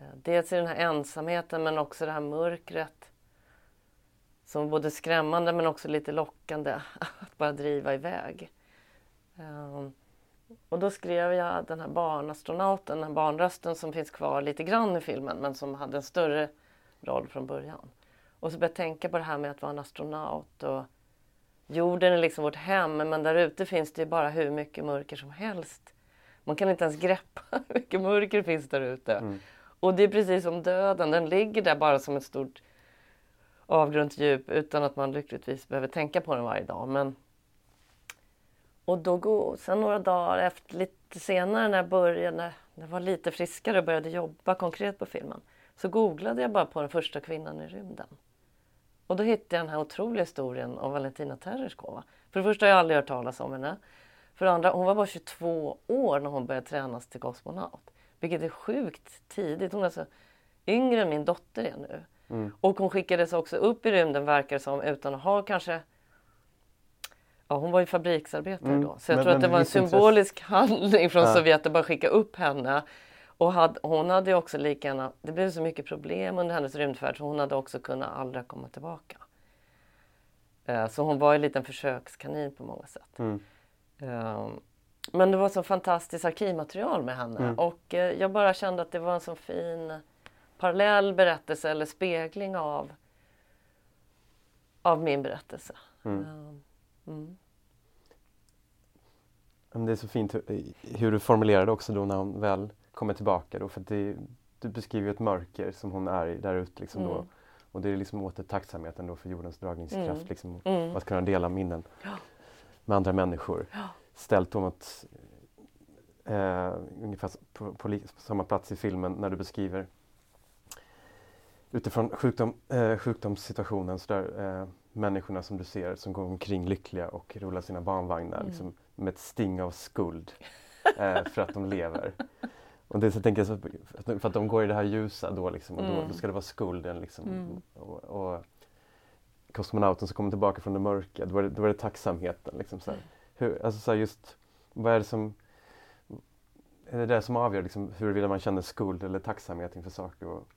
[SPEAKER 2] Eh, dels i den här ensamheten men också det här mörkret som är både skrämmande men också lite lockande att bara driva iväg. Ehm, och då skrev jag den här barnastronauten, den här barnrösten som finns kvar lite grann i filmen men som hade en större roll från början. Och så började jag tänka på det här med att vara en astronaut och jorden är liksom vårt hem men där ute finns det ju bara hur mycket mörker som helst. Man kan inte ens greppa hur mycket mörker finns där ute.
[SPEAKER 1] Mm.
[SPEAKER 2] Och det är precis som döden, den ligger där bara som ett stort avgrundsdjup utan att man lyckligtvis behöver tänka på den varje dag. Men... Och då går, sen några dagar efter, lite senare när jag började, när jag var lite friskare och började jobba konkret på filmen, så googlade jag bara på den första kvinnan i rymden. Och då hittade jag den här otroliga historien om Valentina Tereshkova. För det första har jag aldrig hört talas om henne. För det andra, hon var bara 22 år när hon började tränas till kosmonaut. Vilket är sjukt tidigt. Hon är alltså yngre än min dotter är nu.
[SPEAKER 1] Mm.
[SPEAKER 2] Och hon skickades också upp i rymden verkar det som utan att ha kanske Ja, hon var ju fabriksarbetare
[SPEAKER 1] Mm.
[SPEAKER 2] då. Så jag
[SPEAKER 1] Men-
[SPEAKER 2] tror att det var en
[SPEAKER 1] visst intresse-
[SPEAKER 2] symbolisk handling från
[SPEAKER 1] Ja.
[SPEAKER 2] Sovjet att bara skicka upp henne. Och hade, hon hade ju också lika gärna, det blev så mycket problem under hennes rymdfärd så hon hade också kunnat aldrig komma tillbaka. Eh, Så hon var ju en liten försökskanin på många sätt.
[SPEAKER 1] Mm.
[SPEAKER 2] Ehm, Men det var så fantastiskt arkivmaterial med henne
[SPEAKER 1] Mm.
[SPEAKER 2] och eh, jag bara kände att det var en så fin parallell berättelse eller spegling av, av min berättelse.
[SPEAKER 1] Mm.
[SPEAKER 2] Mm.
[SPEAKER 1] Det är så fint hur, hur du formulerar det också då när hon väl kommer tillbaka då för det, du beskriver ett mörker som hon är i där ute liksom då.
[SPEAKER 2] Mm.
[SPEAKER 1] Och det är liksom åter tacksamheten då för jordens dragningskraft
[SPEAKER 2] Mm.
[SPEAKER 1] liksom.
[SPEAKER 2] Mm.
[SPEAKER 1] Att kunna dela minnen
[SPEAKER 2] Ja.
[SPEAKER 1] med andra människor.
[SPEAKER 2] Ja.
[SPEAKER 1] Ställt då mot eh, ungefär på, på samma plats i filmen när du beskriver utifrån sjukdom, eh, sjukdomssituationen så där, eh, människorna som du ser som går omkring lyckliga och rullar sina barnvagnar
[SPEAKER 2] Mm.
[SPEAKER 1] liksom, med ett sting av skuld eh, för att de lever. Och det så tänker jag så, för att- att de går i det här ljusa då liksom, och då,
[SPEAKER 2] Mm.
[SPEAKER 1] då ska det vara skulden liksom.
[SPEAKER 2] Mm.
[SPEAKER 1] Och, och kosmonauten som kommer tillbaka från det mörka, då är det, då är det tacksamheten. Liksom, så här. Hur, alltså, så just, vad är det som är det det som avgör liksom, huruvida man känner skuld eller tacksamhet inför saker? Och,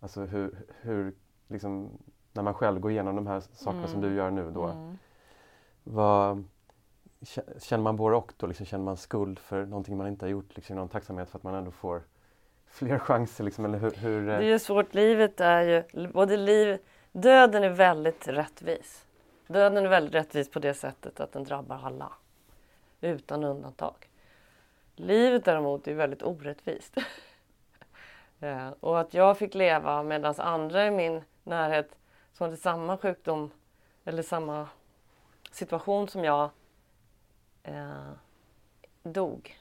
[SPEAKER 1] alltså hur, hur liksom, när man själv går igenom de här sakerna som
[SPEAKER 2] Mm.
[SPEAKER 1] du gör nu då,
[SPEAKER 2] Mm.
[SPEAKER 1] vad, kä- känner man både och då? Liksom, känner man skuld för någonting man inte har gjort? Liksom, någon tacksamhet för att man ändå får fler chanser? Liksom, eller hur, hur,
[SPEAKER 2] Det är
[SPEAKER 1] eh,
[SPEAKER 2] ju svårt, livet är ju, både liv, döden är väldigt rättvis. Döden är väldigt rättvis på det sättet att den drabbar alla. Utan undantag. Livet däremot är väldigt orättvist. ja, eh, och att jag fick leva medan andra i min närhet som hade samma sjukdom eller samma situation som jag eh, dog.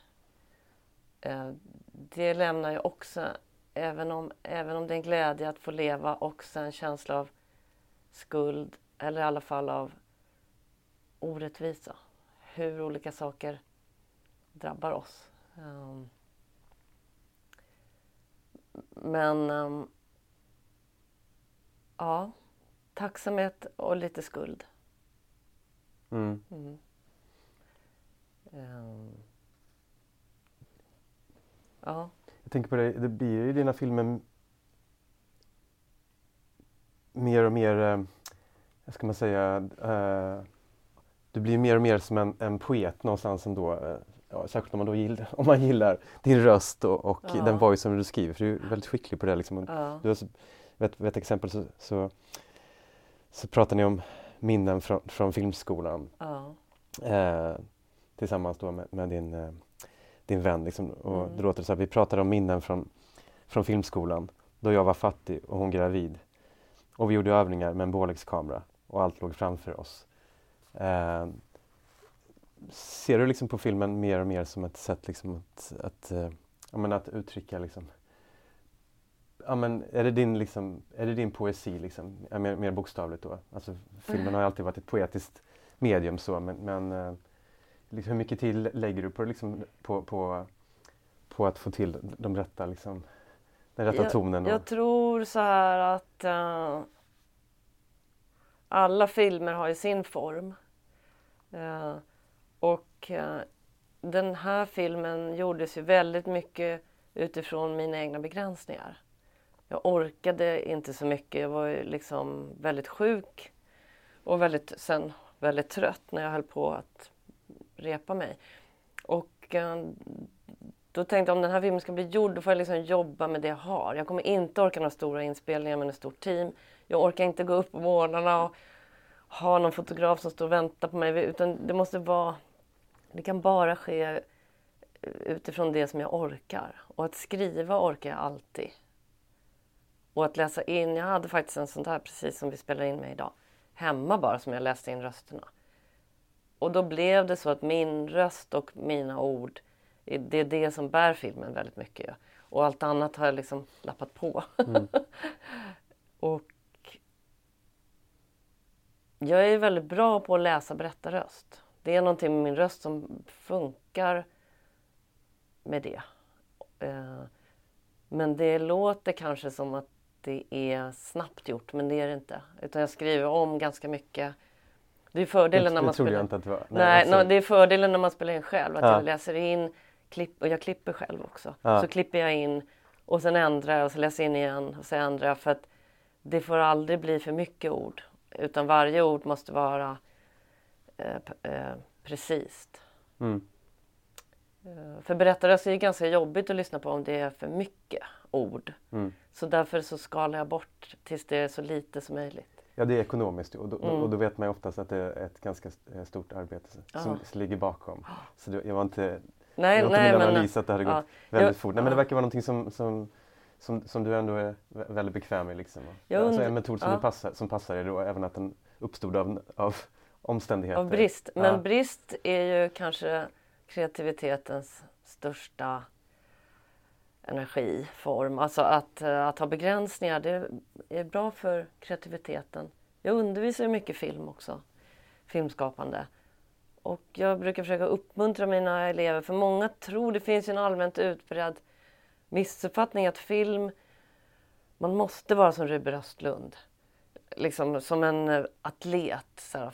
[SPEAKER 2] Eh, det lämnar ju också, även om, även om det är en glädje att få leva, också en känsla av skuld eller i alla fall av orättvisa. Hur olika saker drabbar oss. Ehm, men ehm, ja, tacksamhet och lite skuld.
[SPEAKER 1] mm.
[SPEAKER 2] Mm. Ehm, ja.
[SPEAKER 1] Jag tänker på det, det blir ju i dina filmer mer och mer, eh, vad ska man säga, eh, du blir mer och mer som en, en poet någonstans ändå. Eh, ja, särskilt om man, då gillar, om man gillar din röst och, och
[SPEAKER 2] Ja.
[SPEAKER 1] den voice som du skriver, för du är väldigt skicklig på det. Liksom.
[SPEAKER 2] Ja.
[SPEAKER 1] Du har, vet, vet exempel så, så, så pratar ni om minnen från, från filmskolan
[SPEAKER 2] ja.
[SPEAKER 1] eh, tillsammans då med, med din, eh, din vän. Liksom. Och
[SPEAKER 2] Mm.
[SPEAKER 1] Det låter så här, vi pratade om minnen från, från filmskolan då jag var fattig och hon gravid. Och vi gjorde övningar med en Bolex-kamera och allt låg framför oss. Eh, ser du liksom på filmen mer och mer som ett sätt liksom att, att, eh, jag menar, att uttrycka liksom, ja, men är, det din, liksom, är det din poesi, liksom, ja, mer, mer bokstavligt då? Alltså, filmen har ju alltid varit ett poetiskt medium så, men, men eh, liksom, hur mycket tid lägger du på, liksom, på, på, på att få till de rätta, liksom, den rätta tonen? Och,
[SPEAKER 2] Jag tror så här att eh, alla filmer har ju sin form. Eh, och eh, den här filmen gjordes ju väldigt mycket utifrån mina egna begränsningar. Jag orkade inte så mycket. Jag var ju liksom väldigt sjuk och väldigt, sen väldigt trött när jag höll på att repa mig. Och eh, då tänkte jag om den här filmen ska bli gjord då får jag liksom jobba med det jag har. Jag kommer inte orka några stora inspelningar med ett stort team. Jag orkar inte gå upp på morgnarna och, ha någon fotograf som står och väntar på mig. Utan det måste vara, det kan bara ske utifrån det som jag orkar. Och att skriva orkar jag alltid. Och att läsa in, jag hade faktiskt en sån där precis som vi spelar in med idag. Hemma bara som jag läste in rösterna. Och då blev det så att min röst och mina ord, det är det som bär filmen väldigt mycket. Och allt annat har jag liksom lappat på. Mm. och jag är väldigt bra på att läsa berättarröst. Det är någonting med min röst som funkar med det. Eh, men det låter kanske som att det är snabbt gjort, men det är det inte. Utan jag skriver om ganska mycket. Det är fördelen när man spelar...
[SPEAKER 1] Inte att det var.
[SPEAKER 2] Nej, Nej det är fördelen när man spelar in själv. Att ja. jag läser in, klipp, och jag klipper själv också. Ja. Så klipper jag in och sen ändrar jag och så läser jag in igen och så ändrar jag. För att det får aldrig bli för mycket ord. Utan varje ord måste vara eh, eh, precis. Mm. Eh, för berättarröst är det ganska jobbigt att lyssna på om det är för mycket ord. Mm. Så därför så skalar jag bort tills det är så lite som möjligt.
[SPEAKER 1] Ja, det är ekonomiskt och då, mm. och då vet man ju oftast att det är ett ganska eh, stort arbete som, ah. ligger bakom. Så det, jag var inte, nej, jag var inte nej, min analys att det hade gått ja, väldigt jag, fort. Nej, men det verkar vara någonting som, som, som, som du ändå är väldigt bekväm med. Liksom. Jag alltså en metod som, ja. passar, som passar är då även att den uppstod av, av omständigheter.
[SPEAKER 2] Av brist. Men ja. brist är ju kanske kreativitetens största energiform. Alltså att, eh, att ha begränsningar, det är bra för kreativiteten. Jag undervisar ju mycket film också, filmskapande. Och jag brukar försöka uppmuntra mina elever, för många tror, det finns ju en allmänt utbredd missuppfattning att film, man måste vara som Ruben Östlund. Liksom som en eh, atlet. Så här,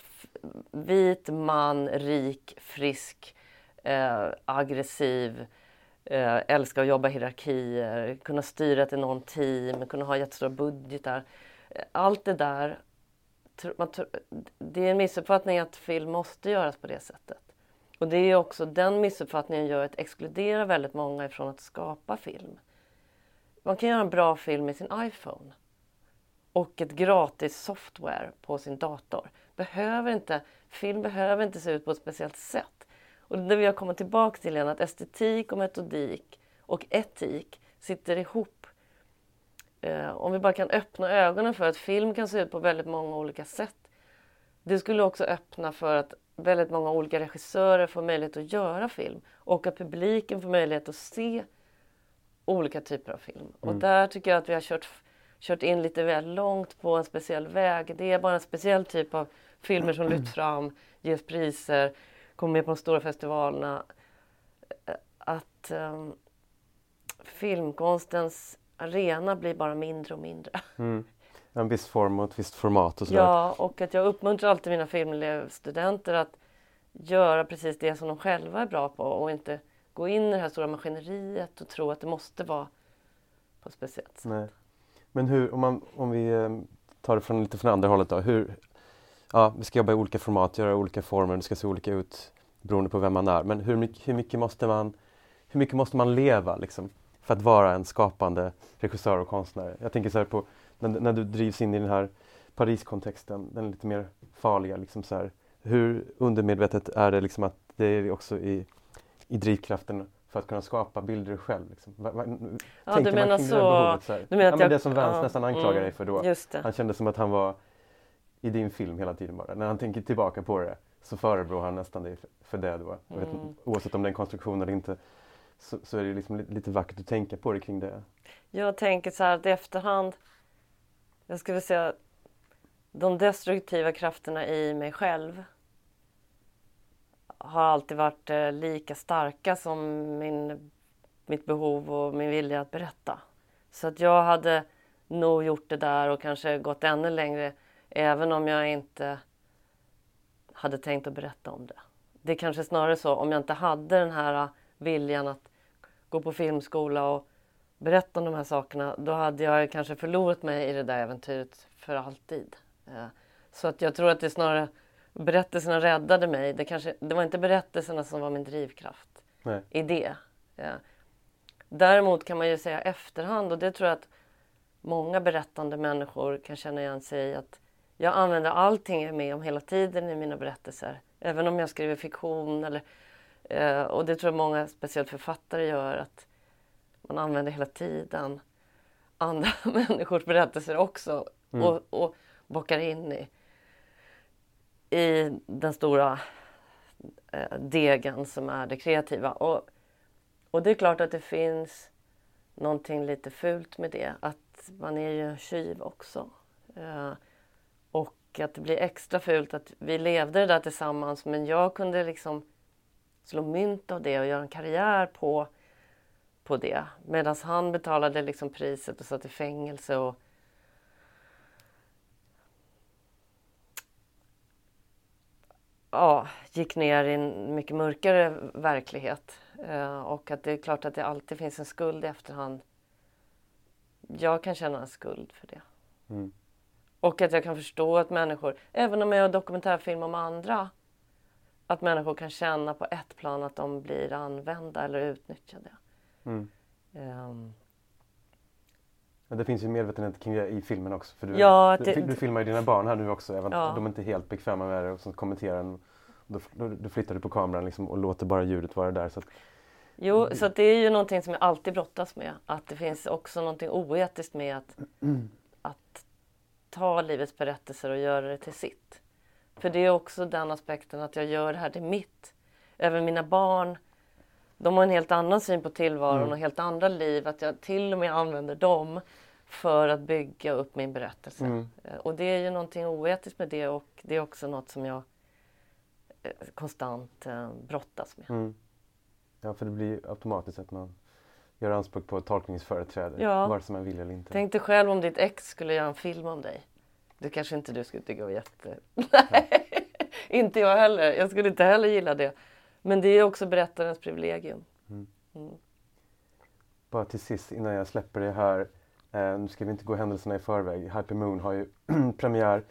[SPEAKER 2] vit man, rik, frisk, eh, aggressiv, eh, älskar att jobba i hierarkier, kunna styra ett enormt team, kunna ha jättestora budgetar. Eh, allt det där, man, det är en missuppfattning att film måste göras på det sättet. Och det är också den missuppfattningen gör att exkludera väldigt många ifrån att skapa film. Man kan göra en bra film med sin iPhone och ett gratis software på sin dator. Behöver inte, film behöver inte se ut på ett speciellt sätt. Och det vill jag komma tillbaka till igen, att estetik och metodik och etik sitter ihop. Eh, om vi bara kan öppna ögonen för att film kan se ut på väldigt många olika sätt. Det skulle också öppna för att väldigt många olika regissörer får möjlighet att göra film och att publiken får möjlighet att se olika typer av film. Mm. Och där tycker jag att vi har kört, kört in lite väl långt på en speciell väg. Det är bara en speciell typ av filmer som lyfts fram, ges priser, kommer med på de stora festivalerna. Att um, filmkonstens arena blir bara mindre och mindre.
[SPEAKER 1] Mm. En viss form och ett visst format och sådär.
[SPEAKER 2] Ja, och att jag uppmuntrar alltid mina filmstudenter att göra precis det som de själva är bra på och inte gå in i det här stora maskineriet och tro att det måste vara på ett speciellt sätt. Nej.
[SPEAKER 1] Men hur, om, man, om vi eh, tar det från, lite från andra hållet då. Hur, ja, vi ska jobba i olika format, göra olika former, det ska se olika ut beroende på vem man är. Men hur mycket, hur mycket, måste, man, hur mycket måste man leva liksom, för att vara en skapande regissör och konstnär? Jag tänker så här på när, när du drivs in i den här Pariskontexten, den lite mer farliga. Liksom så här, hur undermedvetet är det liksom att det är också i, i drivkraften för att kunna skapa bilder själv? Liksom. Va, va,
[SPEAKER 2] ja, du menar så.
[SPEAKER 1] Behovet, så du menar ja, jag, det som Vance ja, nästan anklagar mm, dig för då. Han kände som att han var i din film hela tiden bara. När han tänker tillbaka på det så förebrår han nästan dig för det då. Mm. Vet, oavsett om det är en konstruktion eller inte så, så är det liksom lite, lite vackert att tänka på det kring det.
[SPEAKER 2] Jag tänker så här att i efterhand jag skulle säga de destruktiva krafterna i mig själv har alltid varit eh, lika starka som min, mitt behov och min vilja att berätta. Så att jag hade nog gjort det där och kanske gått ännu längre även om jag inte hade tänkt att berätta om det. Det är kanske snarare så om jag inte hade den här eh, viljan att gå på filmskola och berätta om de här sakerna då hade jag kanske förlorat mig i det där äventyret för alltid. Eh, så att jag tror att det snarare berättelserna räddade mig. Det, kanske, det var inte berättelserna som var min drivkraft Nej. i det. Ja. Däremot kan man ju säga efterhand och det tror jag att många berättande människor kan känna igen sig i att jag använder allting jag är med om hela tiden i mina berättelser. Även om jag skriver fiktion eller, eh, och det tror jag många, speciellt författare, gör. att Man använder hela tiden andra människors berättelser också mm. och, och bockar in i, i den stora eh, degen som är det kreativa. Och, och det är klart att det finns någonting lite fult med det. Att man är ju en tjuv också. Eh, och att det blir extra fult att vi levde det där tillsammans men jag kunde liksom slå mynt av det och göra en karriär på, på det. Medan han betalade liksom priset och satt i fängelse och ja, gick ner i en mycket mörkare verklighet. Eh, och att det är klart att det alltid finns en skuld i efterhand. Jag kan känna en skuld för det. Mm. Och att jag kan förstå att människor, även om jag gör dokumentärfilm om andra, att människor kan känna på ett plan att de blir använda eller utnyttjade. Mm. Um.
[SPEAKER 1] Ja, det finns ju medvetenhet kring det i filmen också. För du, ja, det, du, du filmar ju dina barn här nu också, även ja. de är inte helt bekväma med det och så kommenterar den. Då, då, då flyttar du på kameran liksom och låter bara ljudet vara där. Så att,
[SPEAKER 2] Jo, så det är ju någonting som jag alltid brottas med. Att det finns också någonting oetiskt med att, att ta livets berättelser och göra det till sitt. För det är också den aspekten att jag gör det här till mitt. Även mina barn, de har en helt annan syn på tillvaron mm. och helt andra liv. Att jag till och med använder dem för att bygga upp min berättelse. Mm. Eh, och det är ju någonting oetiskt med det och det är också något som jag eh, konstant eh, brottas med. Mm.
[SPEAKER 1] Ja, för det blir automatiskt att man gör anspråk på tolkningsföreträde, ja. vare sig man vill eller inte.
[SPEAKER 2] Tänk dig själv om ditt ex skulle göra en film om dig. Det kanske inte du skulle tycka var jätte... Nej, inte jag heller. Jag skulle inte heller gilla det. Men det är också berättarens privilegium. Mm. Mm.
[SPEAKER 1] Bara till sist innan jag släpper det här. Eh, nu ska vi inte gå händelserna i förväg. Hyper Moon har ju premiär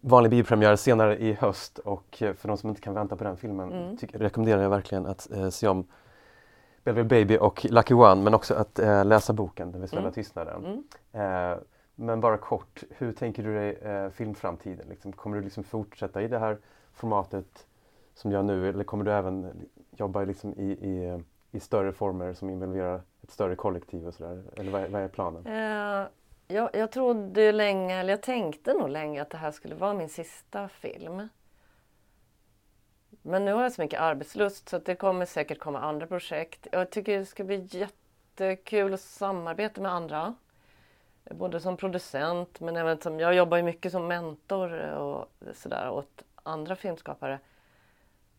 [SPEAKER 1] vanlig biopremiär senare i höst och eh, för de som inte kan vänta på den filmen mm. tycker, rekommenderar jag verkligen att eh, se om Belleville Baby och Lucky One men också att eh, läsa boken Den visuella mm. tystnaden. Mm. Eh, men bara kort, hur tänker du dig eh, filmframtiden? Liksom, kommer du liksom fortsätta i det här formatet som gör nu eller kommer du även jobba liksom i, i, i större former som involverar ett större kollektiv och sådär? Eller vad, vad är planen?
[SPEAKER 2] Uh, jag, jag trodde länge, eller jag tänkte nog länge att det här skulle vara min sista film. Men nu har jag så mycket arbetslust så det kommer säkert komma andra projekt. Jag tycker det ska bli jättekul att samarbeta med andra. Både som producent men även som, jag jobbar ju mycket som mentor och sådär åt andra filmskapare.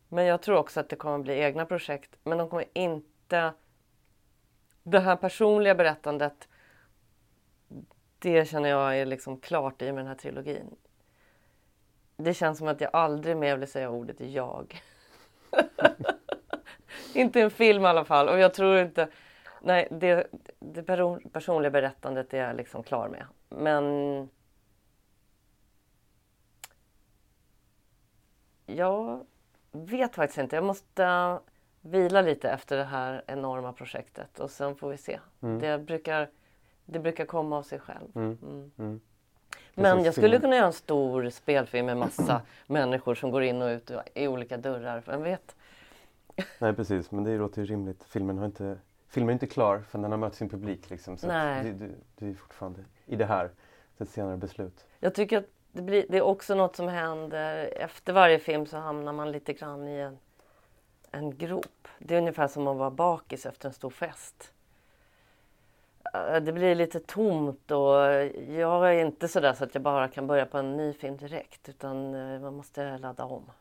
[SPEAKER 2] Men jag tror också att det kommer bli egna projekt. Men de kommer inte... Det här personliga berättandet det känner jag är liksom klart i med den här trilogin. Det känns som att jag aldrig mer vill säga ordet jag. inte i en film i alla fall. Och jag tror inte... Nej, det, det personliga berättandet är jag liksom klar med. Men... Ja vet faktiskt inte. Jag måste vila lite efter det här enorma projektet och sen får vi se. Mm. Det brukar det brukar komma av sig själv. Mm. Mm. mm. Men jag skulle kunna göra en stor spelfilm med massa människor som går in och ut i olika dörrar. Vem vet?
[SPEAKER 1] Nej precis, men det låter ju rimligt. Filmen, har inte, filmen är inte klar förrän den har mött sin publik. Liksom, så Nej. Du, du, du, är fortfarande i det här, ett senare beslut.
[SPEAKER 2] Jag tycker att det, blir, det är också något som händer. Efter varje film så hamnar man lite grann i en, en grop. Det är ungefär som att vara bakis efter en stor fest. Eh, det blir lite tomt och jag är inte sådär så att jag bara kan börja på en ny film direkt utan eh, man måste ladda om.